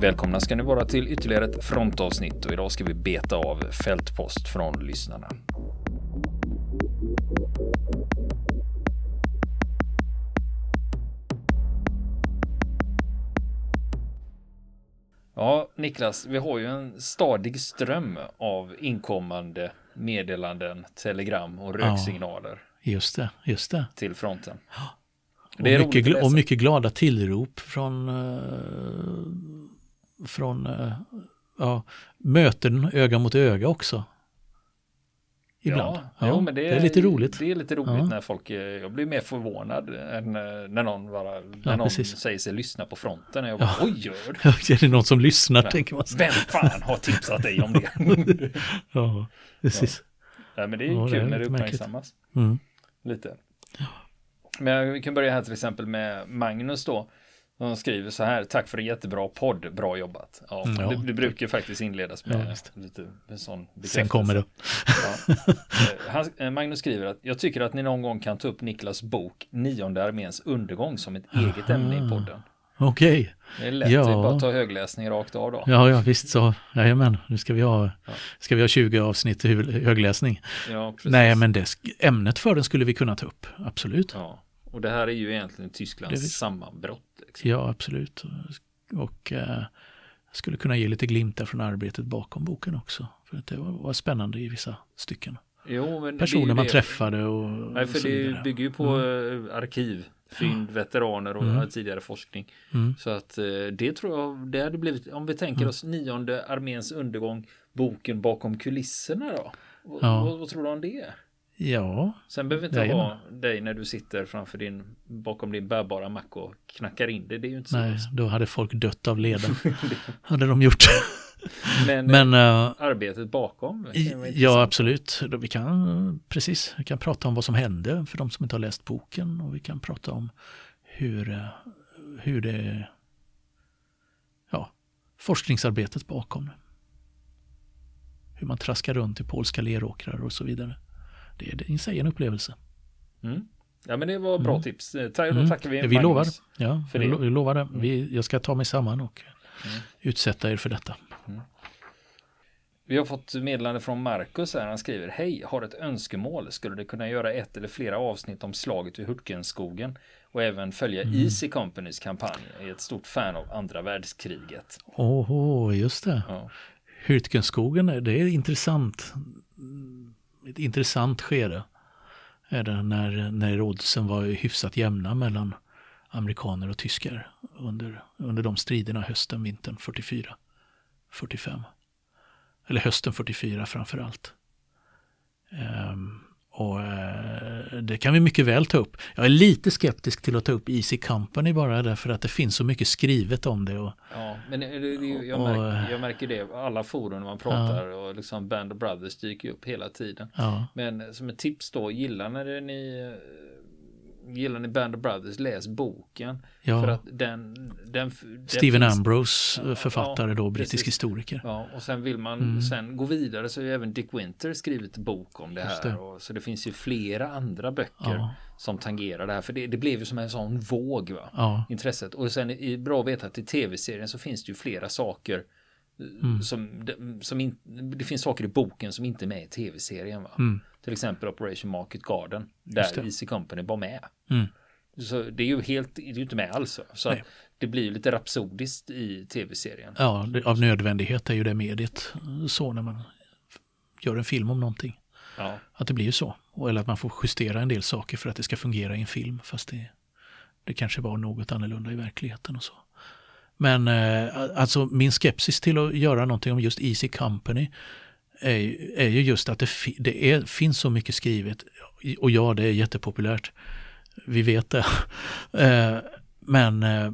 Välkomna ska ni vara till ytterligare ett frontavsnitt och idag ska vi beta av fältpost från lyssnarna. Ja, Niklas, vi har ju en stadig ström av inkommande meddelanden, telegram och röksignaler. Ja, just det, just det. Till fronten. Och mycket, och mycket glada tillrop från, uh, från uh, ja, möten öga mot öga också. Ibland. Ja, ja jo, men det, det, är lite roligt. Det är lite roligt ja. när folk, jag blir mer förvånad än när någon, bara, när någon säger sig lyssna på fronten. Jag bara, oj, gör Är det någon som lyssnar, tänker man. Vem fan har tipsat dig om det? ja, precis. Ja. men det är kul det är när det uppmärksammas. Mm. Lite. Men vi kan börja här till exempel med Magnus då. De skriver så här, tack för en jättebra podd, bra jobbat. Ja, mm, ja. Det, det, brukar faktiskt inledas med ja, lite en sån Sen kommer det. Ja. Eh, han, eh, Magnus skriver att jag tycker att ni någon gång kan ta upp Niklas bok Nionde arméns undergång som ett eget ämne i podden. Okej. Okay. Det är lätt, ja. det är bara att ta högläsning rakt av då. Ja, ja visst så. Jajamän, nu ska vi ha, ska vi ha 20 avsnitt högläsning. Ja, precis. Nej, men det, ämnet för den skulle vi kunna ta upp, absolut. Ja. Och det här är ju egentligen Tysklands det sammanbrott. Liksom. Ja, absolut. Och eh, jag skulle kunna ge lite glimtar från arbetet bakom boken också. För att det var, var spännande i vissa stycken. Jo, Personer man träffade och Nej, för och det bygger ju på mm. arkiv, fynd, veteraner och mm. tidigare forskning. Mm. Så att eh, det tror jag, det hade blivit, om vi tänker mm. oss nionde arméns undergång, boken bakom kulisserna då. Ja. Vad, vad tror du om det? Ja. Sen behöver inte ha dig när du sitter framför din, bakom din bärbara mack och knackar in det. Det är ju inte så. Nej, då hade folk dött av leda. hade de gjort. Men, Men uh, arbetet bakom? Ja, absolut. Vi kan, precis, vi kan prata om vad som hände för de som inte har läst boken och vi kan prata om hur, eh, hur det, ja, forskningsarbetet bakom. Hur man traskar runt i polska leråkrar och så vidare det, är i sig en upplevelse. Mm. Ja men det var bra mm. tips. Eh, då mm. tackar vi Vi Magnus lovar. Ja, för det. vi lovar det. Mm. Vi, jag ska ta mig samman och mm. utsätta er för detta. Mm. Vi har fått meddelande från Marcus här. Han skriver Hej, har ett önskemål. Skulle det kunna göra ett eller flera avsnitt om slaget vid Hurtgenskogen och även följa mm. Easy Companys kampanj. Jag är ett stort fan av andra världskriget. Åh, oh, just det. Ja. Hurtgenskogen, det är intressant ett intressant skede är det när, när oddsen var hyfsat jämna mellan amerikaner och tyskar under, under de striderna hösten, vintern 44, 45. Eller hösten 44 framför allt. Um, och eh, det kan vi mycket väl ta upp. Jag är lite skeptisk till att ta upp Easy Company bara därför att det finns så mycket skrivet om det. Och, ja, men det, det, jag, märker, jag märker det alla forum man pratar ja. och liksom Band of Brothers dyker upp hela tiden. Ja. Men som ett tips då, gillar när ni gillar ni Band of Brothers, läs boken. Ja. För att den, den, Stephen finns, Ambrose, författare ja, då, brittisk precis. historiker. Ja, och sen vill man mm. sen gå vidare så har ju även Dick Winter skrivit bok om det här. Det. Och, så det finns ju flera andra böcker ja. som tangerar det här. För det, det blev ju som en sån våg, va? intresset. Och sen är det bra att veta att i tv-serien så finns det ju flera saker Mm. Som, som in, det finns saker i boken som inte är med i tv-serien. Va? Mm. Till exempel Operation Market Garden. Där Easy Company var med. Mm. Så det är ju helt, det är ju inte med alls. Så det blir ju lite rapsodiskt i tv-serien. Ja, det, av nödvändighet är ju det mediet så när man gör en film om någonting. Ja. Att det blir ju så. Eller att man får justera en del saker för att det ska fungera i en film. Fast det, det kanske var något annorlunda i verkligheten och så. Men eh, alltså min skepsis till att göra någonting om just Easy Company är, är ju just att det, det är, finns så mycket skrivet. Och ja, det är jättepopulärt. Vi vet det. Eh, men eh,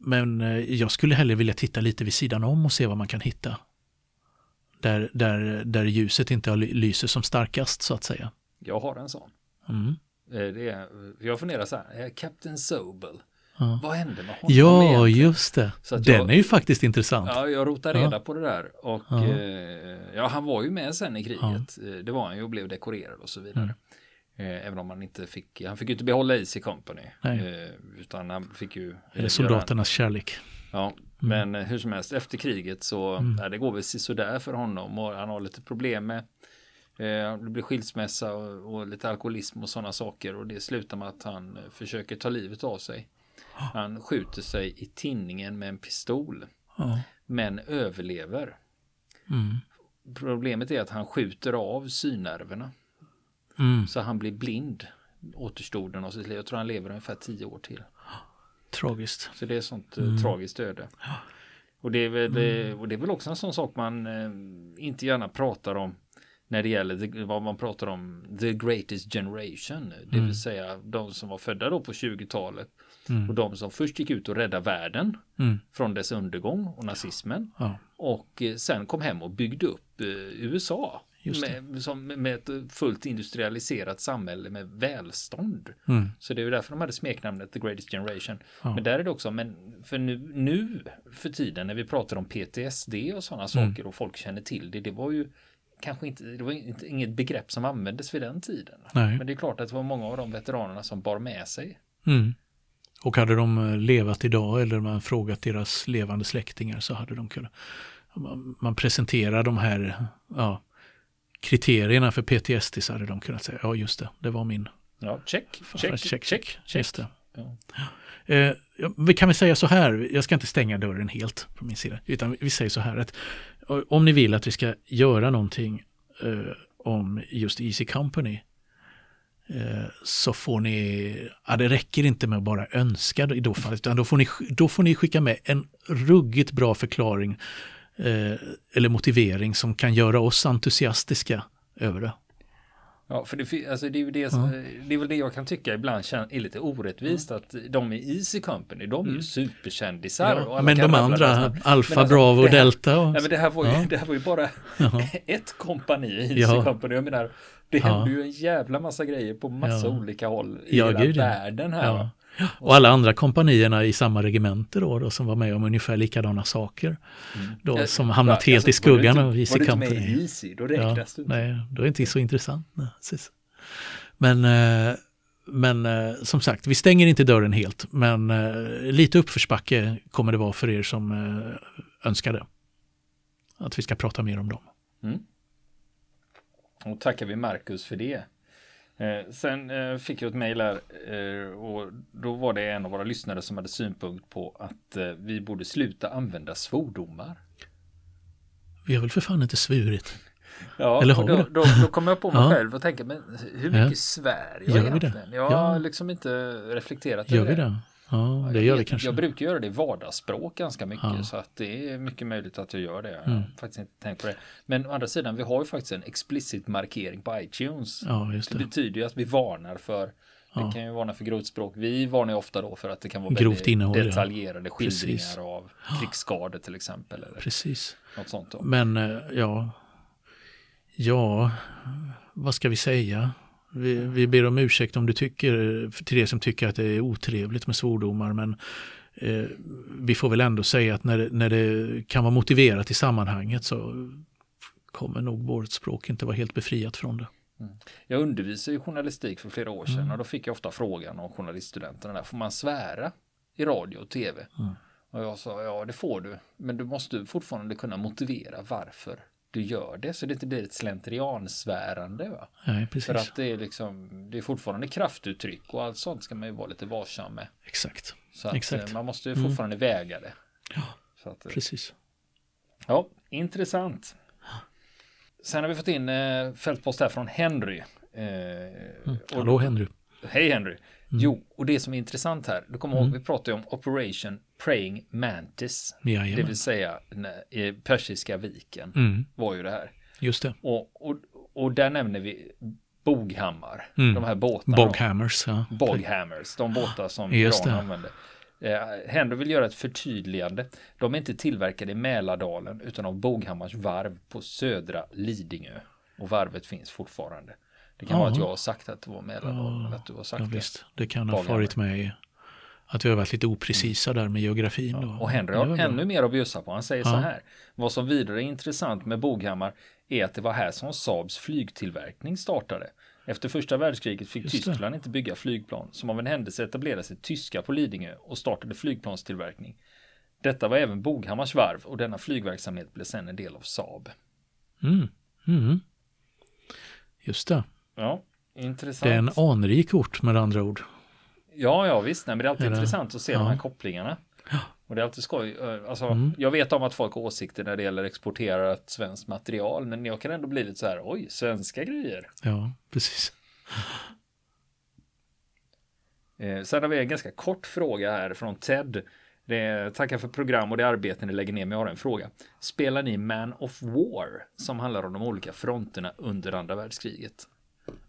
men jag skulle hellre vilja titta lite vid sidan om och se vad man kan hitta. Där, där, där ljuset inte lyser som starkast så att säga. Jag har en sån. Mm. Det är, jag funderar så här, Captain Sobel. Ja. Vad hände med honom? Ja, egentligen? just det. Den jag, är ju faktiskt intressant. Ja, jag rotade reda ja. på det där. Och ja. Eh, ja. han var ju med sen i kriget. Eh, det var han ju och blev dekorerad och så vidare. Mm. Eh, även om han inte fick, han fick ju inte behålla Easy Company. Nej. utan han fick ju. Eller soldaternas kärlek. Ja, Mm. Men hur som helst, efter kriget så mm. ja, det går väl sådär för honom och han har lite problem med eh, det blir skilsmässa och, och, lite alkoholism och sådana saker och det slutar med att han eh, försöker ta livet av sig. Han skjuter sig i tinningen med en pistol. Ja. Men överlever. Mm. Problemet är att han skjuter av synnerverna. Mm. Så han blir blind återstoden av sitt liv. Jag tror han lever ungefär tio år till. Tragiskt. Så det är sånt eh, mm. tragiskt öde. Och det, är väl, mm. och det är väl också en sån sak man eh, inte gärna pratar om när det gäller the, vad man pratar om the greatest generation. Det vill mm. säga de som var födda då på 20-talet. Mm. Och de som först gick ut och räddade världen mm. från dess undergång och nazismen. Ja. Och eh, sen kom hem och byggde upp eh, USA. Med, som, med ett fullt industrialiserat samhälle med välstånd. Mm. Så det är ju därför de hade smeknamnet The Greatest Generation. Ja. Men där är det också, men för nu, nu för tiden när vi pratar om PTSD och sådana mm. saker och folk känner till det, det var ju kanske inte, det var inte, inget begrepp som användes vid den tiden. Nej. Men det är klart att det var många av de veteranerna som bar med sig. Mm. Och hade de eh, levat idag eller man frågat deras levande släktingar så hade de kunnat man presenterar de här ja, kriterierna för PTSD så hade de kunnat säga ja just det, det var min. Ja, check, check, check, check. Just det. Ja. Eh, vi kan väl säga så här, jag ska inte stänga dörren helt på min sida, utan vi säger så här att om ni vill att vi ska göra någonting eh, om just Easy Company eh, så får ni, ja det räcker inte med att bara önska i då fallet, utan då får, ni, då får ni skicka med en ruggigt bra förklaring eh, eller motivering som kan göra oss entusiastiska över det. Ja, för det, alltså det, är det, ja. det är väl det jag kan tycka ibland är lite orättvist att de i Easy Company, de är ju mm. superkändisar. Ja, men de andra, Alfa, alltså, Bravo och Delta. Och, nej, men det, här var ju, ja. det här var ju bara ett kompani i Easy ja. Company. Jag menar, det hände ju en jävla massa grejer på massa olika håll i hela gud, världen här. Och alla andra kompanierna i samma regemente då, då som var med om ungefär likadana saker. Mm. Då, som hamnat alltså, helt i skuggan av Easy Company. Var du inte med i Easy, då räknas ja, du Nej, då är det inte så intressant. Nej, men, eh, men eh, som sagt, vi stänger inte dörren helt, men eh, lite uppförsbacke kommer det vara för er som önskar det. Att vi ska prata mer om dem. Mm. Och tackar vi Marcus för det. Eh, sen eh, fick jag ett mejl här eh, och då var det en av våra lyssnare som hade synpunkt på att eh, vi borde sluta använda svordomar. Vi har väl för fan inte svurit. Ja, Eller har då, vi det? Då, då kommer jag på mig ja. själv och tänker, men hur mycket ja. svär jag Gör egentligen? Det? Jag har ja. liksom inte reflekterat Gör vi det? Ja, det gör vi kanske. Jag brukar göra det i vardagsspråk ganska mycket ja. så att det är mycket möjligt att jag gör det. Jag har mm. faktiskt inte tänkt på det. Men å andra sidan, vi har ju faktiskt en explicit markering på iTunes. Ja, det. det betyder ju att vi varnar för Ja. Det kan ju varna för grovt språk. Vi varnar ju ofta då för att det kan vara Grovt innehåll, detaljerade ja. skildringar Precis. av krigsskador till exempel. Eller Precis. Något sånt då. Men eh, ja, ja, vad ska vi säga? Vi, vi ber om ursäkt om du tycker, till det som tycker att det är otrevligt med svordomar, men eh, vi får väl ändå säga att när, när det kan vara motiverat i sammanhanget så kommer nog vårt språk inte vara helt befriat från det. Mm. Jag undervisade i journalistik för flera år sedan mm. och då fick jag ofta frågan av journaliststudenterna där, får man svära i radio och tv? Mm. Och jag sa, ja det får du, men du måste fortfarande kunna motivera varför du gör det så det inte blir ett slentriansvärande. Va? Nej, precis. För att det är liksom, det är fortfarande kraftuttryck och allt sånt ska man ju vara lite varsam med. Exakt. Så att Exakt. Eh, man måste ju mm. fortfarande mm. väga det. Ja, att, eh, precis. Ja, intressant. Sen har vi fått in eh, fältpost här från Henry. Eh, mm. Hallå Henry. Hej Henry. Mm. Jo, och det som är intressant här, du kommer mm. ihåg, vi pratade om Operation Praying Mantis. Jajamän. Det vill säga i Persiska viken mm. var ju det här. Just det. Och, och, och där nämner vi Boghammar, mm. de här båtarna. Boghammers, ja. Boghammers, de båtar som Iran använde. Eh, Henry vill göra ett förtydligande. De är inte tillverkade i Mälardalen utan av Boghammars varv på södra Lidingö. Och varvet finns fortfarande. Det kan ja. vara att jag har sagt att det var Mälardalen. Ja, att du har sagt ja, visst. Det kan ha farit med att vi har varit lite oprecisa där med geografin. Ja. Och Henry har ännu mer att bjussa på. Han säger ja. så här. Vad som vidare är intressant med Boghammar är att det var här som Saabs flygtillverkning startade. Efter första världskriget fick Just Tyskland det. inte bygga flygplan. Som av en händelse etablerade sig tyska på Lidingö och startade flygplanstillverkning. Detta var även Boghammars varv och denna flygverksamhet blev sedan en del av Saab. Mm. Mm. Just det. Ja, intressant. Det är en anrik ort med andra ord. Ja, ja visst. Nej, men det är alltid är intressant att se ja. de här kopplingarna. Och det är alltid skoj. Eh, alltså, mm. Jag vet om att folk har åsikter när det gäller exporterat svenskt material, men jag kan ändå bli lite så här, oj, svenska grejer. Ja, precis. Eh, sen har vi en ganska kort fråga här från Ted. Det är, tackar för program och det arbete ni lägger ner, men jag har en fråga. Spelar ni Man of War som handlar om de olika fronterna under andra världskriget?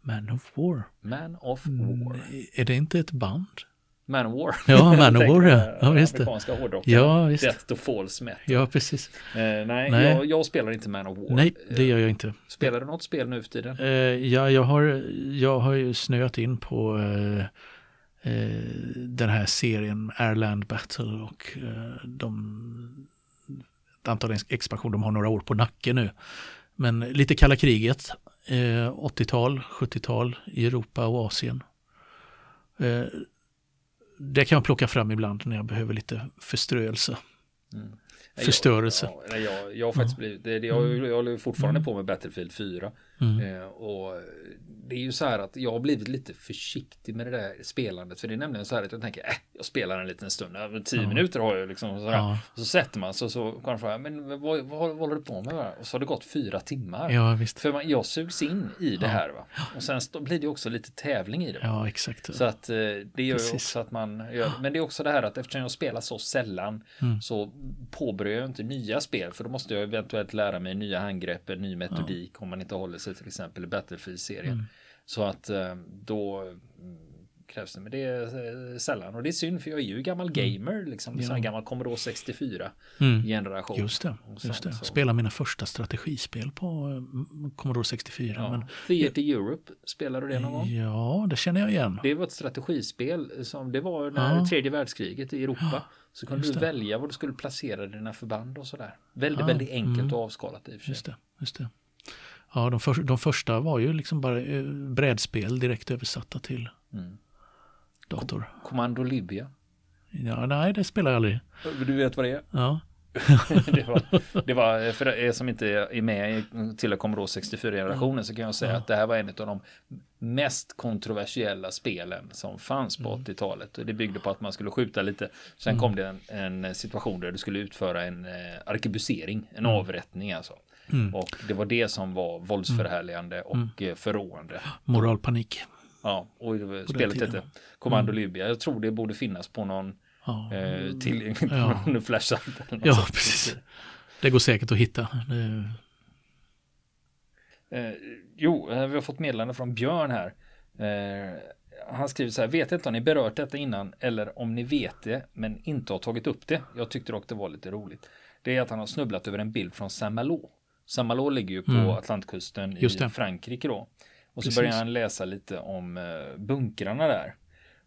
Man of War? Man of War. Mm, är det inte ett band? Man of War. Ja, Man of War, ja. ja visst. Amerikanska Ja, visst. Death to Falls med. Ja, precis. Eh, nej, nej. Jag, jag, spelar inte Man of War. Nej, det gör jag inte. Spelar du något spel nu för tiden? Eh, ja, jag har, jag har ju snöat in på eh, eh, den här serien Airland Battle och eh, de ett antal expansion, de har några år på nacken nu. Men lite kalla kriget, eh, 80-tal, 70-tal i Europa och Asien. Eh, det kan jag plocka fram ibland när jag behöver lite förströelse. Mm. Förstörelse. Ja, jag, jag har faktiskt blivit, det, jag, jag håller fortfarande mm. på med Battlefield 4. Mm. Eh, och det är ju så här att jag har blivit lite försiktig med det där spelandet. För det är nämligen så här att jag tänker, äh, jag spelar en liten stund, tio ja. minuter har jag liksom. Sådär. Ja. Och så sätter man sig och så kommer fråga, men vad, vad, håller du på med? Och så har det gått fyra timmar. Ja, visst. För man, jag sugs in i det här. Va? Och sen blir det också lite tävling i det. Ja, exakt. Så att eh, det gör ju också att man gör, men det är också det här att eftersom jag spelar så sällan mm. så påbörjar jag inte nya spel. För då måste jag eventuellt lära mig nya handgrepp, ny metodik om man inte håller sig till exempel i Battlefield-serien. Mm. Så att eh, då krävs det, men det är eh, sällan och det är synd för jag är ju gammal mm. gamer liksom, ja. gammal Commodore 64 mm. generation. Just det, just det. Spela mina första strategispel på eh, Commodore 64. Ja. Men, Theater Europe, spelar du det någon gång? Ja, det känner jag igen. Det var ett strategispel som det var när ja. tredje världskriget i Europa. Så kunde du välja var du skulle placera dina förband och sådär. Väldigt, väldigt enkelt mm. och avskalat i och för sig. Just det, just det. Ja, de, för, de första var ju liksom bara eh, brädspel direkt översatta till mm. dator. Kommando Libya. Ja, nej, det spelar jag aldrig. Du vet vad det är? Ja. det, var, det var, för er som inte är med till och Commodore 64-generationen så kan jag säga ja. att det här var en av de mest kontroversiella spelen som fanns på mm. 80-talet. Det byggde på att man skulle skjuta lite. Sen mm. kom det en, en, situation där du skulle utföra en eh, arkebusering, en mm. avrättning alltså. Mm. Och det var det som var våldsförhärligande mm. och mm. förråande. Moralpanik. Ja, och spelet hette Commando mm. Libya. Jag tror det borde finnas på någon ja. eh, tillgänglig ja. någon flashad. Ja, precis. Det går säkert att hitta. Det... Eh, jo, eh, vi har fått meddelande från Björn här. Eh, han skriver så här, vet inte om ni berört detta innan eller om ni vet det men inte har tagit upp det. Jag tyckte dock det var lite roligt. Det är att han har snubblat över en bild från Saint-Malo Saint-Malo ligger ju på mm. Atlantkusten i Frankrike då. Och Precis. så börjar han läsa lite om eh, bunkrarna där.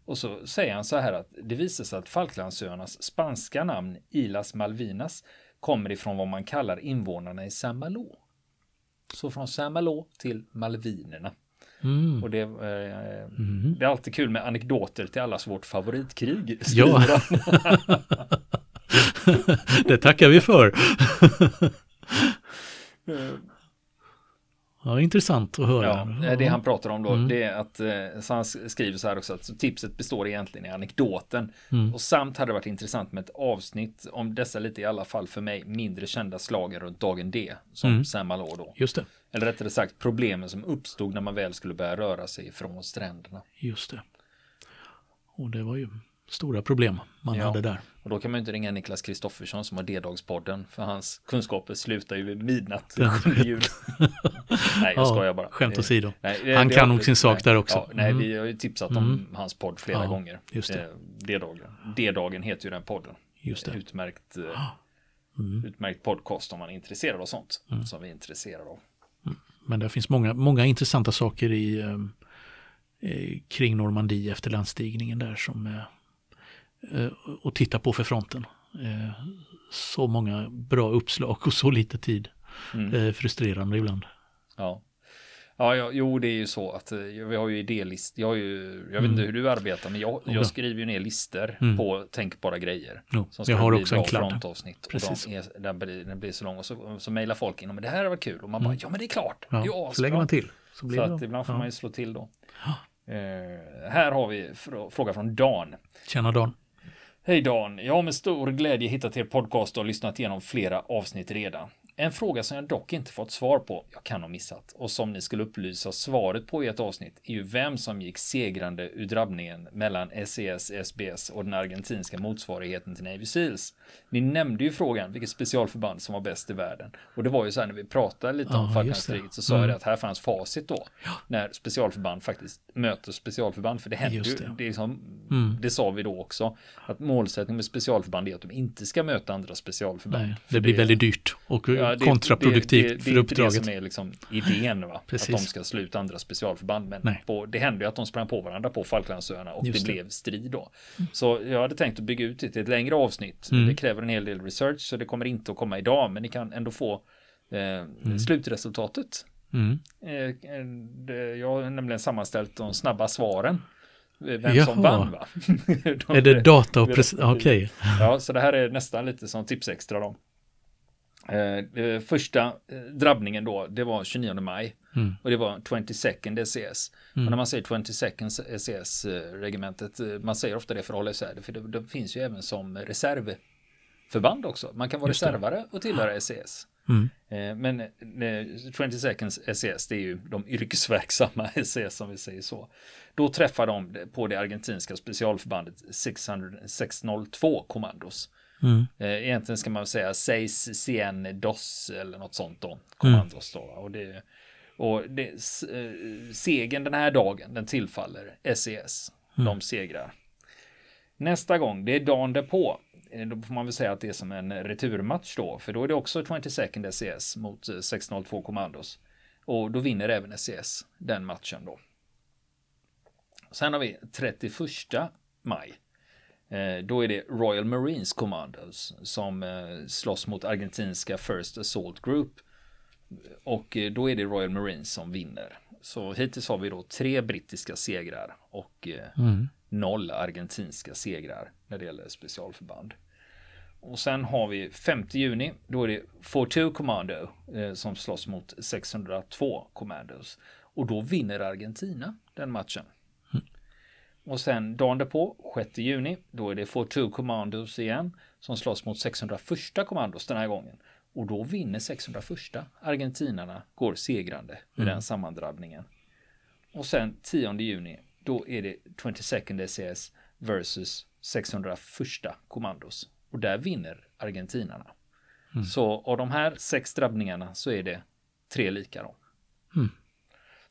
Och så säger han så här att det visar sig att Falklandsöarnas spanska namn Ilas Malvinas kommer ifrån vad man kallar invånarna i Saint-Malo. Så från Saint-Malo till Malvinerna. Mm. Och det, eh, mm. det är alltid kul med anekdoter till allas vårt favoritkrig. Ja. det tackar vi för. Ja, intressant att höra. Ja, det han pratar om då, mm. det är att, eh, så han skriver så här också, att tipset består egentligen i anekdoten. Mm. Och samt hade det varit intressant med ett avsnitt om dessa lite i alla fall för mig mindre kända slagen runt dagen D, som mm. Sam Malå då. Just det. Eller rättare sagt problemen som uppstod när man väl skulle börja röra sig från stränderna. Just det. Och det var ju stora problem man ja. hade där. Och då kan man ju inte ringa Niklas Kristoffersson som har D-dagspodden för hans kunskaper slutar ju vid midnatt nej, jag skojar bara. Skämt åsido. Nej, Han kan nog sin sak nej, där också. Ja, nej, mm. vi har ju tipsat om mm. hans podd flera ja, gånger. Just det. D-dagen. D-dagen heter ju den podden. Just det. Utmärkt, eh, mm. utmärkt podcast om man är intresserad av sånt. Mm. Som vi är intresserade av. Mm. Men det finns många, många intressanta saker i eh, kring Normandie efter landstigningen där som eh, Eh, att titta på för fronten. Eh, så många bra uppslag och så lite tid. Mm. Eh, frustrerande ibland. Ja. Ja, ja, jo, det är ju så att eh, vi har ju idélist. Jag, har ju, jag vet inte mm. hur du arbetar, men jag, jag skriver ju ner listor mm. på tänkbara grejer. Jo, som jag har också en kladd. frontavsnitt. Och de är, den, blir, den blir så lång och så, så mejlar folk in, men det här var kul. Och man mm. bara, ja men det är klart. Ja, ja så lägger man till. Så, blir så det att ibland får ja. man ju slå till då. Uh, här har vi fråga från Dan. Tjena Dan. Hej Dan, jag har med stor glädje hittat er podcast och lyssnat igenom flera avsnitt redan. En fråga som jag dock inte fått svar på, jag kan ha missat, och som ni skulle upplysa svaret på i ett avsnitt är ju vem som gick segrande ur drabbningen mellan SES, SBS och den argentinska motsvarigheten till Navy Seals. Ni nämnde ju frågan vilket specialförband som var bäst i världen. Och det var ju så här när vi pratade lite om Falklandskriget så sa mm. jag att här fanns facit då. Ja. När specialförband faktiskt möter specialförband. För det händer ju, det. Det, liksom, mm. det sa vi då också. Att målsättningen med specialförband är att de inte ska möta andra specialförband. Nej, det blir det, väldigt dyrt och ja, det, kontraproduktivt det, det, för uppdraget. Det är inte det som är liksom idén va? att de ska sluta andra specialförband. Men på, det hände ju att de sprang på varandra på Falklandsöarna och det blev strid då. Mm. Så jag hade tänkt att bygga ut det till ett längre avsnitt. Mm. Det kräver en hel del research så det kommer inte att komma idag. Men ni kan ändå få eh, mm. slutresultatet. Mm. Eh, jag har nämligen sammanställt de snabba svaren. Vem Jaha. som vann va? är det data och precis, okej. Okay. Ja, så det här är nästan lite som tips extra då. Eh, första eh, drabbningen då, det var 29 maj. Mm. Och det var 22nd SES. Mm. Och när man säger 22nd SES regementet, eh, man säger ofta det för att hålla isär det, för det, det finns ju även som reservförband också. Man kan vara reservare och tillhöra SES. Mm. Eh, men 20 seconds SES, det är ju de yrkesverksamma SES som vi säger så. Då träffar de på det argentinska specialförbandet 600, 602 kommandos. Mm. Eh, egentligen ska man säga Seis CN DOS eller något sånt då, kommandos mm. då. Och, det, och det, eh, segern den här dagen, den tillfaller SES. Mm. De segrar. Nästa gång, det är dagen därpå. Eh, då får man väl säga att det är som en returmatch då, för då är det också 20 second SES mot 602 kommandos. Och då vinner även SES den matchen då. Sen har vi 31 maj. Eh, då är det Royal Marines Commandos som eh, slåss mot argentinska First Assault Group. Och eh, då är det Royal Marines som vinner. Så hittills har vi då tre brittiska segrar och mm. noll argentinska segrar när det gäller specialförband. Och sen har vi 5 juni, då är det 42 Commando som slåss mot 602 Commandos. Och då vinner Argentina den matchen. Och sen dagen därpå, 6 juni, då är det 42 Commandos igen som slåss mot 601 kommandos den här gången. Och då vinner 601 argentinarna går segrande med mm. den sammandrabbningen. Och sen 10 juni, då är det 22nd SES versus 601 kommandos. Och där vinner argentinarna. Mm. Så av de här sex drabbningarna så är det tre lika då. Mm.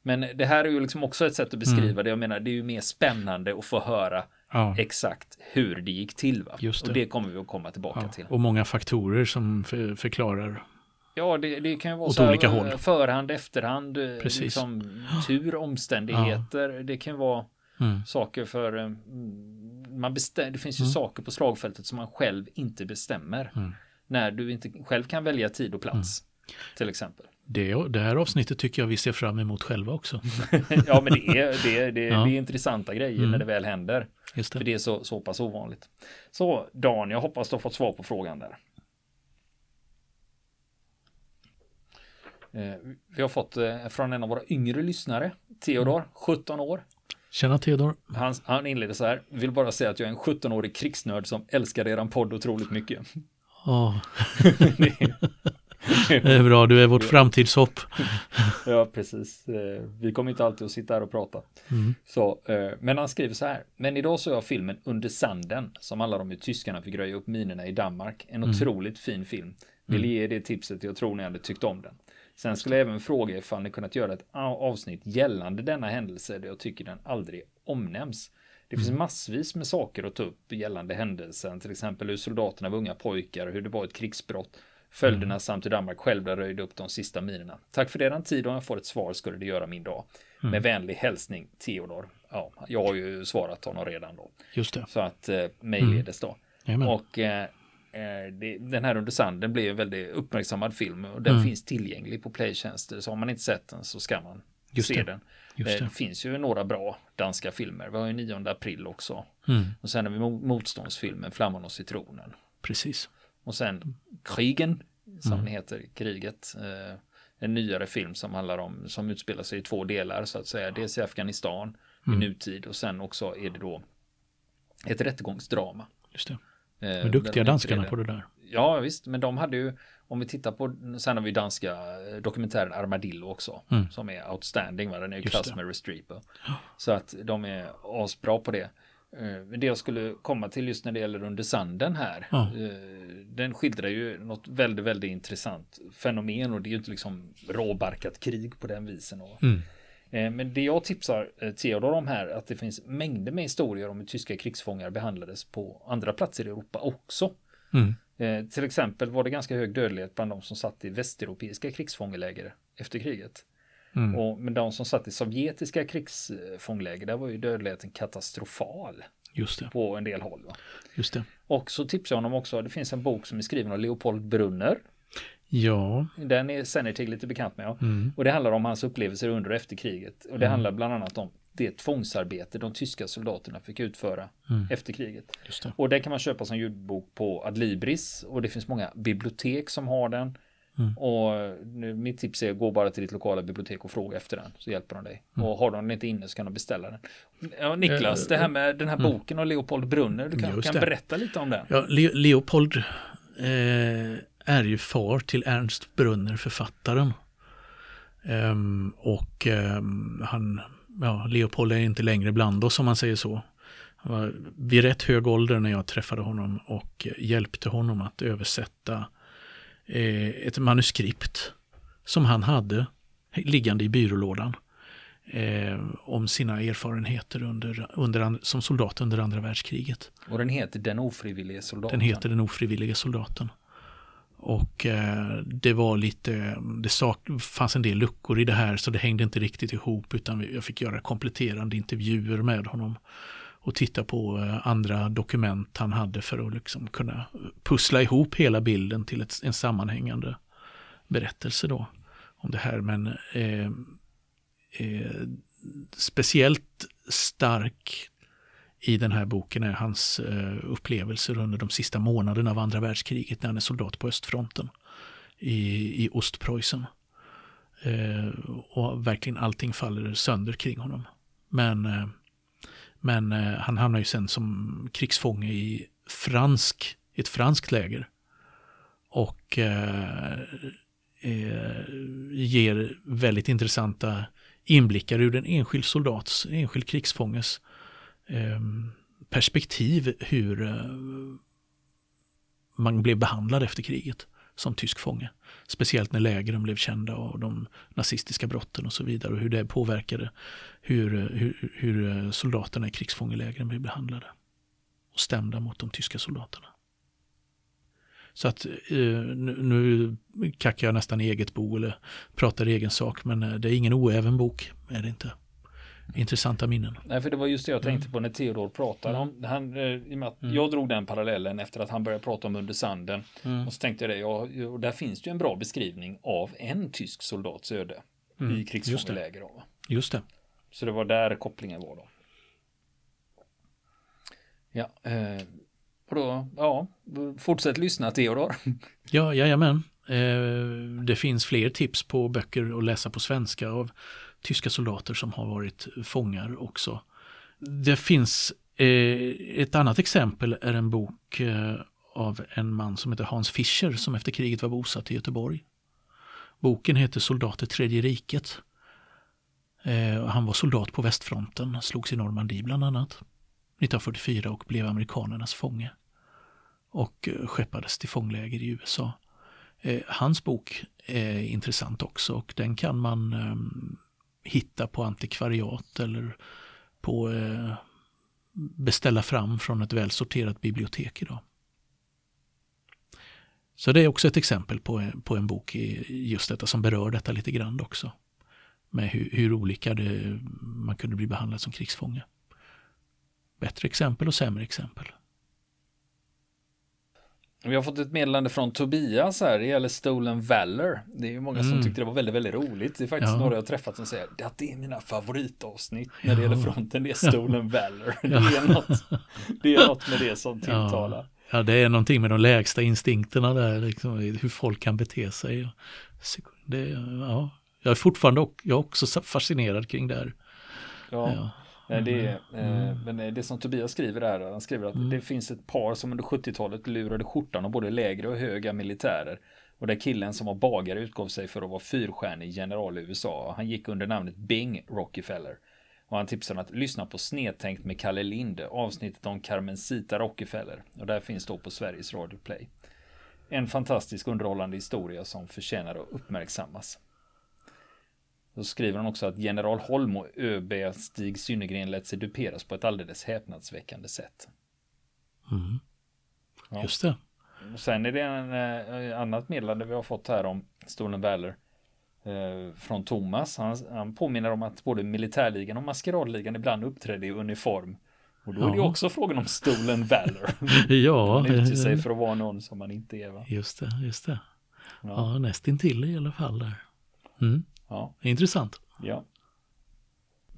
Men det här är ju liksom också ett sätt att beskriva mm. det. Jag menar, det är ju mer spännande att få höra ja. exakt hur det gick till. Va? Just det. Och det kommer vi att komma tillbaka ja. till. Och många faktorer som för, förklarar Ja, det, det, kan ju vara så olika håll. förhand, efterhand, eh, Precis. Liksom, tur, omständigheter. Ja. Det kan vara mm. saker för eh, man bestäm, det finns ju mm. saker på slagfältet som man själv inte bestämmer. Mm. När du inte själv kan välja tid och plats. Mm. Till exempel. Det, det här avsnittet tycker jag vi ser fram emot själva också. ja, men det är, det, det, ja. det är intressanta grejer mm. när det väl händer. Just det. För det är så, så pass ovanligt. Så Dan, jag hoppas du har fått svar på frågan där. Eh, vi har fått eh, från en av våra yngre lyssnare, Theodor, mm. 17 år. Tjena Theodor. Han, han inleder så här, vill bara säga att jag är en 17-årig krigsnörd som älskar eran podd otroligt mycket. Oh. Det är bra, du är vårt framtidshopp. ja, precis. Eh, vi kommer inte alltid att sitta här och prata. Mm. Så, eh, men han skriver så här. Men idag såg jag filmen Under sanden som handlar om hur tyskarna fick röja upp minerna i Danmark. En mm. otroligt fin film. Vill mm. ge det tipset, jag tror ni hade tyckt om den. Sen skulle jag även fråga ifall ni kunnat göra ett avsnitt gällande denna händelse där jag tycker den aldrig omnämns. Det finns mm. massvis med saker att ta upp gällande händelsen, till exempel hur soldaterna var unga pojkar, hur det var ett krigsbrott följderna mm. samt hur Danmark själva röjde upp de sista minerna. Tack för den tid och jag får ett svar skulle det göra min dag. Mm. Med vänlig hälsning Theodor. Ja, jag har ju svarat honom redan då. Just det. Så att eh, mejlledes då. Mm. Och eh, eh, det, den här under sanden blev en väldigt uppmärksammad film och den mm. finns tillgänglig på playtjänster. Så har man inte sett den så ska man Just se det. den. Just det. det. finns ju några bra danska filmer. Vi har ju 9 april också. Mm. Och sen har vi motståndsfilmen Flamman och citronen. Precis. Och sen Krigen, som mm. heter, kriget. Eh, en nyare film som handlar om, som utspelar sig i två delar så att säga. Dels i Afghanistan mm. i nutid och sen också är det då ett rättegångsdrama. Just det. De är duktiga danskarna på det där. Ja visst, men de hade ju, om vi tittar på, sen har vi danska eh, dokumentären Armadillo också, mm. som är outstanding, va? den är ju klass med Restreaper. Så att de är asbra på det. Eh, det jag skulle komma till just när det gäller Under sanden här, ja. Eh, den skildrar ju något väldigt, väldigt intressant fenomen och det är ju inte liksom råbarkat krig på den visen. Och, mm. Men det jag tipsar Theodor om här, att det finns mängder med historier om hur tyska krigsfångar behandlades på andra platser i Europa också. Mm. Eh, till exempel var det ganska hög dödlighet bland de som satt i västeuropeiska krigsfångeläger efter kriget. Mm. Och, men de som satt i sovjetiska krigsfångläger, där var ju dödligheten katastrofal. Just det. På en del håll. Va? Just det. Och så tipsar jag honom också, det finns en bok som är skriven av Leopold Brunner. Ja. Den är Senertig lite bekant med. Ja. Mm. Och det handlar om hans upplevelser under och efter kriget. Och det mm. handlar bland annat om det tvångsarbete de tyska soldaterna fick utföra mm. efter kriget. Och det kan man köpa som ljudbok på Adlibris och det finns många bibliotek som har den. Mm. Och nu, mitt tips är att gå bara till ditt lokala bibliotek och fråga efter den så hjälper de dig. Mm. Och har de den inte inne så kan de beställa den. Ja, Niklas, det här med den här mm. boken av Leopold Brunner, du kan, kan berätta lite om den. Ja, Le Leopold eh, är ju far till Ernst Brunner, författaren. Um, och um, han ja, Leopold är inte längre bland oss om man säger så. Han var vid rätt hög ålder när jag träffade honom och hjälpte honom att översätta eh, ett manuskript som han hade liggande i byrålådan eh, om sina erfarenheter under, under, som soldat under andra världskriget. Och den heter Den ofrivillige soldaten? Den heter Den ofrivillige soldaten. Och eh, det var lite, det sak, fanns en del luckor i det här så det hängde inte riktigt ihop utan jag fick göra kompletterande intervjuer med honom och titta på eh, andra dokument han hade för att liksom kunna pussla ihop hela bilden till ett, en sammanhängande berättelse då om det här. Men eh, eh, speciellt stark i den här boken är hans eh, upplevelser under de sista månaderna av andra världskriget när han är soldat på östfronten i, i Ostpreussen. Eh, och verkligen allting faller sönder kring honom. Men, eh, men eh, han hamnar ju sen som krigsfånge i fransk, ett franskt läger. Och eh, eh, ger väldigt intressanta inblickar ur en enskild soldats, enskild krigsfånges ehm, perspektiv hur eh, man blev behandlad efter kriget som tysk fånge. Speciellt när lägren blev kända och de nazistiska brotten och så vidare och hur det påverkade hur, hur, hur soldaterna i krigsfångelägren blev behandlade och stämda mot de tyska soldaterna. Så att eh, nu kackar jag nästan eget bo eller pratar i egen sak men eh, det är ingen oäven bok, är det inte intressanta minnen. Nej, för det var just det jag tänkte mm. på när Theodor pratade om. Mm. Han, eh, i och med att mm. Jag drog den parallellen efter att han började prata om under sanden. Och så tänkte jag det, ja, och där finns det ju en bra beskrivning av en tysk soldats öde i krigsfångeläger. Just, just det. Så det var där kopplingen var då. Ja, eh, och då, ja, fortsätt lyssna Theodor. ja, jajamän. Eh, det finns fler tips på böcker att läsa på svenska av tyska soldater som har varit fångar också. Det finns eh, ett annat exempel är en bok eh, av en man som heter Hans Fischer som efter kriget var bosatt i Göteborg. Boken heter Soldater Tredje riket. Eh, han var soldat på västfronten, slogs i Normandie bland annat 1944 och blev amerikanernas fånge och eh, skeppades till fångläger i USA. Eh, hans bok är intressant också och den kan man ehm, hitta på antikvariat eller på eh, beställa fram från ett välsorterat bibliotek idag. Så det är också ett exempel på, på en bok i just detta som berör detta lite grann också. Med hur, hur olika det, man kunde bli behandlad som krigsfånge. Bättre exempel och sämre exempel. Vi har fått ett meddelande från Tobias här, det gäller Stolen Valor. Det är ju många som mm. tyckte det var väldigt, väldigt roligt. Det är faktiskt ja. några jag träffat som säger att det är mina favoritavsnitt när det gäller fronten, det är Stolen Valor. Det, är något, det är något med det som tilltalar. Ja, det är någonting med de lägsta instinkterna där, liksom, hur folk kan bete sig. Det, ja, jag är fortfarande jag är också fascinerad kring det här. Ja. Det mm. Eh, men det som Tobias skriver där, han skriver att mm. det finns ett par som under 70-talet lurade skjortan av både lägre och höga militärer. Och där killen som var bagare utgav sig för att vara fyrstjärnig general i USA. Han gick under namnet Bing Rockefeller. Och han tipsade att lyssna på Snedtänkt med Kalle Lind, avsnittet om Carmencita Rockefeller. Och där finns då på Sveriges Radio Play. En fantastisk underhållande historia som förtjänar att uppmärksammas. Då skriver han också att general Holm och ÖB Stig Synnergren lät sig duperas på ett alldeles häpnadsväckande sätt. Mm. Ja. Just det. Och sen är det en eh, annat meddelande vi har fått här om Stolen Valor. Eh, från Thomas. Han, han påminner om att både militärligan och maskeradligan ibland uppträdde i uniform. Och då ja. är det också frågan om Stolen Valor. ja. Man utger sig för att vara någon som man inte är. Va? Just det, just det. Ja, ja nästintill i alla fall där. Mm. Ja. Intressant. Ja.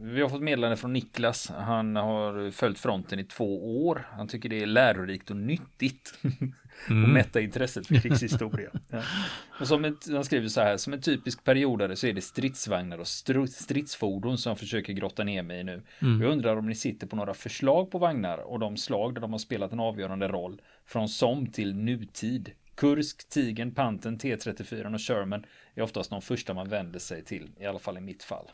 Vi har fått meddelande från Niklas. Han har följt fronten i två år. Han tycker det är lärorikt och nyttigt. Mm. och mätta intresset för krigshistoria. ja. Och som ett, han skriver så här. Som en typisk periodare så är det stridsvagnar och stridsfordon som jag försöker grotta ner mig i nu. Mm. Jag undrar om ni sitter på några förslag på vagnar och de slag där de har spelat en avgörande roll. Från som till nutid. Kursk, Tigen, Panten, T34 och Sherman är oftast de första man vänder sig till, i alla fall i mitt fall.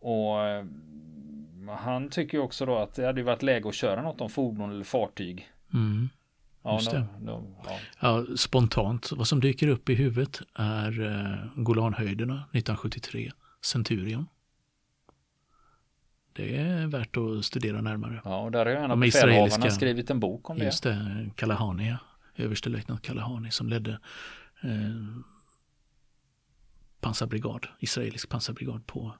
Och eh, han tycker också då att det hade varit läge att köra något om fordon eller fartyg. Mm. Ja, de, de, ja. ja, spontant, vad som dyker upp i huvudet är eh, Golanhöjderna 1973, Centurion. Det är värt att studera närmare. Ja, och där har ju en av befälhavarna skrivit en bok om det. Just det, Kalahani, överstelöjtnant Kalahani som ledde eh, pansarbrigad, israelisk pansarbrigad på,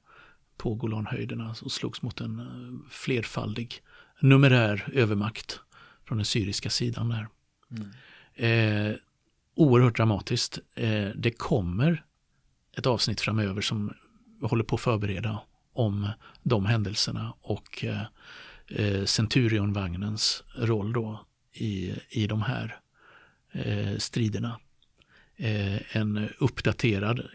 på Golanhöjderna och slogs mot en eh, flerfaldig numerär övermakt från den syriska sidan där. Mm. Eh, oerhört dramatiskt. Eh, det kommer ett avsnitt framöver som håller på att förbereda om de händelserna och eh, eh Centurionvagnens roll då i, i de här striderna. Eh, en uppdaterad,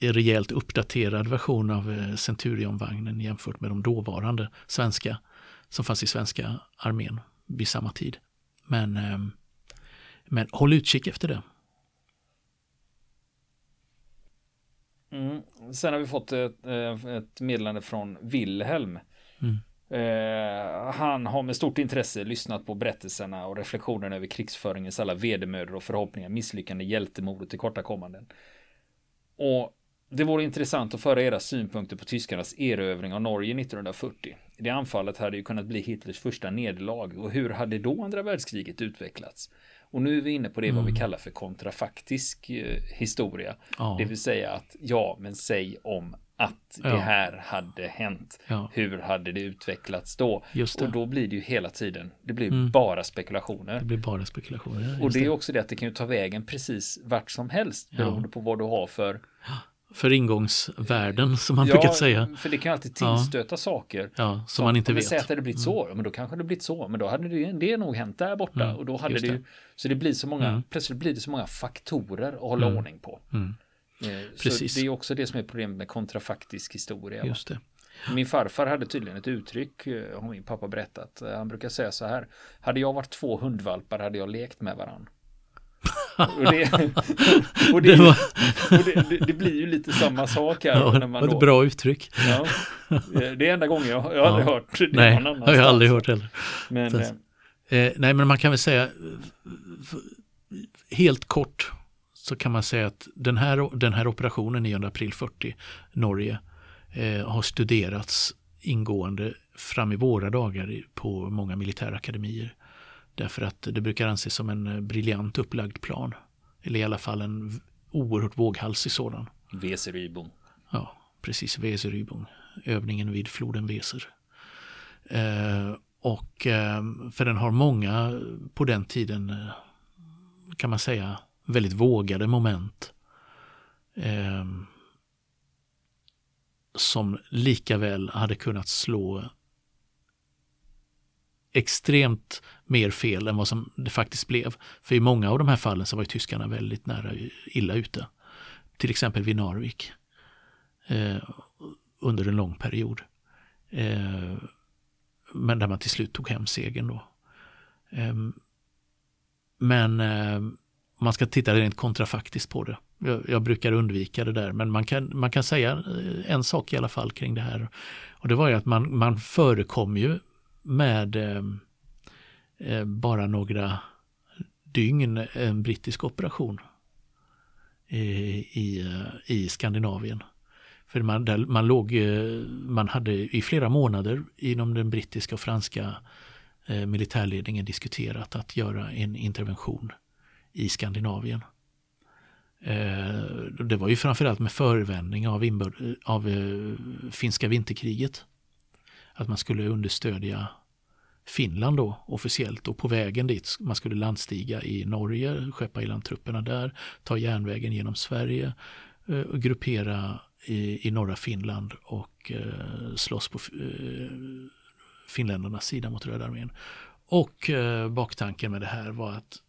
rejält uppdaterad version av eh, Centurionvagnen jämfört med de dåvarande svenska som fanns i svenska armén vid samma tid. Men, eh, men håll utkik efter det. Mm. Sen har vi fått ett, eh, ett meddelande från Wilhelm. Mm. Eh, han har med stort intresse lyssnat på berättelserna och reflektionerna över krigsföringens alla vedermödor och förhoppningar, misslyckande, hjältemod och tillkortakommanden. Och det vore intressant att föra era synpunkter på tyskarnas erövring av Norge 1940. Det anfallet hade ju kunnat bli Hitlers första nederlag och hur hade då andra världskriget utvecklats? Och nu är vi inne på det mm. vad vi mm. kallar för kontrafaktisk eh, historia. Ja. Det vill säga att ja, men säg om att ja. det här hade hänt. Ja. Hur hade det utvecklats då? Och då blir det ju hela tiden, det blir mm. bara spekulationer. Det blir bara spekulationer. och det är också det att det kan ju ta vägen precis vart som helst beroende på vad du har för för ingångsvärden som man ja, brukar säga. för det kan alltid tillstöta ja. saker. Ja, som man inte vet. Säg att det hade blivit så, mm. men då kanske det blivit så, men då hade det, det nog hänt där borta mm, och då hade det ju, så det blir så många, mm. plötsligt blir det så många faktorer att hålla mm. ordning på. Eh, Precis. Så det är också det som är problemet med kontrafaktisk historia. Just det. Min farfar hade tydligen ett uttryck, eh, har min pappa berättat. Han brukar säga så här, hade jag varit två hundvalpar hade jag lekt med varandra. Och, det, och, det, och det, det, blir ju lite samma sak här. Ja, när man ett då, bra uttryck. Ja, det är enda gången jag, jag har aldrig hört det Nej, någon har jag aldrig hört heller. Men, Så, eh, nej, men man kan väl säga helt kort så kan man säga att den här, den här operationen 9 april 40, Norge, eh, har studerats ingående fram i våra dagar på många militärakademier. Därför att det brukar anses som en eh, briljant upplagd plan. Eller i alla fall en oerhört våghalsig sådan. Weserübung. Ja, precis. Weserübung. Övningen vid floden Weser. Eh, och eh, för den har många på den tiden eh, kan man säga, väldigt vågade moment. Eh, som lika väl hade kunnat slå extremt mer fel än vad som det faktiskt blev. För i många av de här fallen så var ju tyskarna väldigt nära illa ute. Till exempel vid Narvik eh, under en lång period. Eh, men där man till slut tog hem segern då. Eh, men eh, man ska titta rent kontrafaktiskt på det. Jag, jag, brukar undvika det där, men man kan, man kan säga eh, en sak i alla fall kring det här. Och det var ju att man, man förekom ju med eh, eh bara några dygn en brittisk operation eh, i, i, i Skandinavien. För man, där, man, låg, man hade i flera månader inom den brittiska och franska eh, militärledningen diskuterat att göra en intervention i Skandinavien. Eh, det var ju framförallt med förevändning av, inbörd, av eh, finska vinterkriget. Att man skulle understödja Finland då officiellt och på vägen dit man skulle landstiga i Norge, skeppa i land trupperna där, ta järnvägen genom Sverige, eh, och gruppera i, i norra Finland och slåss på finländarnas sida mot Röda armén. Och baktanken med det här var att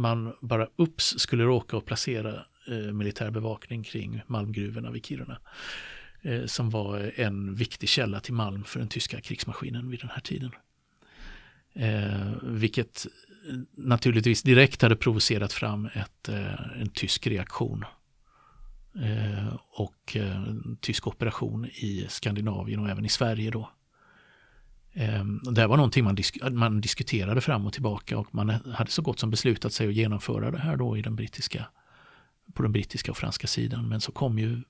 man bara ups skulle råka och placera eh, militär bevakning kring malmgruvorna vid Kiruna. Eh, som var en viktig källa till malm för den tyska krigsmaskinen vid den här tiden. Eh, vilket eh, naturligtvis direkt hade provocerat fram ett, eh, en tysk reaktion eh, och eh, en tysk operation i Skandinavien och även i Sverige då. Eh, det var någonting man, disk man diskuterade fram och tillbaka och man hade så gott som beslutat sig att genomföra det här då i den brittiska, på den brittiska och franska sidan. Men så kom ju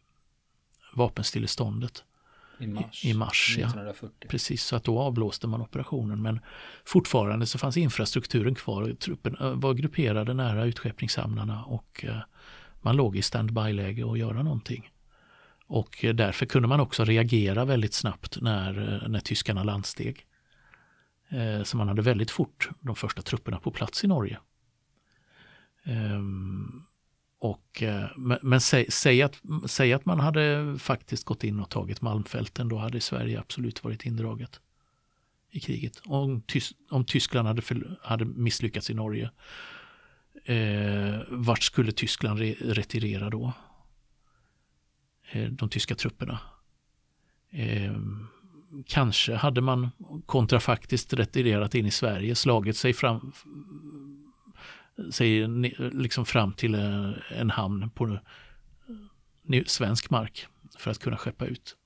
vapenstilleståndet. I mars, I mars 1940. Ja. Precis, så att då avblåste man operationen. Men fortfarande så fanns infrastrukturen kvar. Truppen eh, var grupperade nära utskeppningshamnarna och man låg i standby-läge och göra någonting. Och eh, därför kunde man också reagera väldigt snabbt när, eh, när tyskarna landsteg. Eh, så man hade väldigt fort de första trupperna på plats i Norge. Ehm, och, men säg, säg, att, säg att man hade faktiskt gått in och tagit Malmfälten, då hade Sverige absolut varit indraget i kriget. Om, Tys om Tyskland hade, för, hade misslyckats i Norge, eh, vart skulle Tyskland re retirera då? Eh, de tyska trupperna. Eh, kanske hade man kontrafaktiskt retirerat in i Sverige, slagit sig fram sig liksom fram till eh, en hamn på eh, svensk mark för att kunna skeppa ut.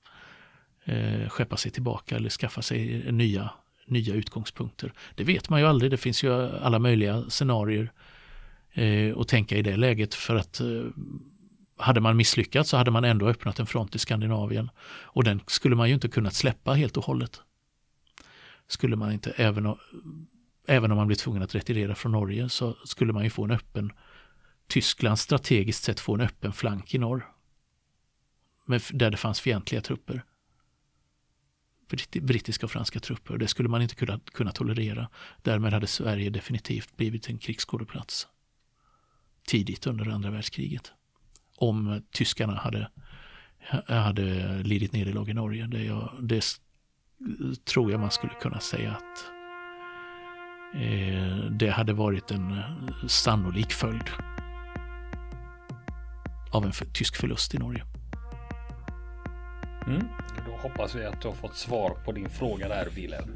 Eh, skeppa sig tillbaka eller skaffa sig nya, nya utgångspunkter. Det vet man ju aldrig. Det finns ju alla möjliga scenarier eh, att tänka i det läget för att hade man misslyckats så hade man ändå öppnat en front i Skandinavien och den skulle man ju inte kunnat släppa helt och hållet. Skulle man inte, även även om man blir tvungen att retirera från Norge så skulle man ju få en öppen Tyskland strategiskt sett få en öppen flank i norr. där det fanns fientliga trupper. Brittiska och franska trupper. Det skulle man inte kunna, kunna tolerera. Därmed hade Sverige definitivt blivit en krigsskådeplats. Tidigt under andra världskriget. Om tyskarna hade, hade lidit nederlag i Norge. Det, jag, det tror jag man skulle kunna säga att Eh, det hade varit en eh, sannolik följd av en tysk förlust i Norge. Mm. Då hoppas vi att du har fått svar på din fråga där, Wilhelm.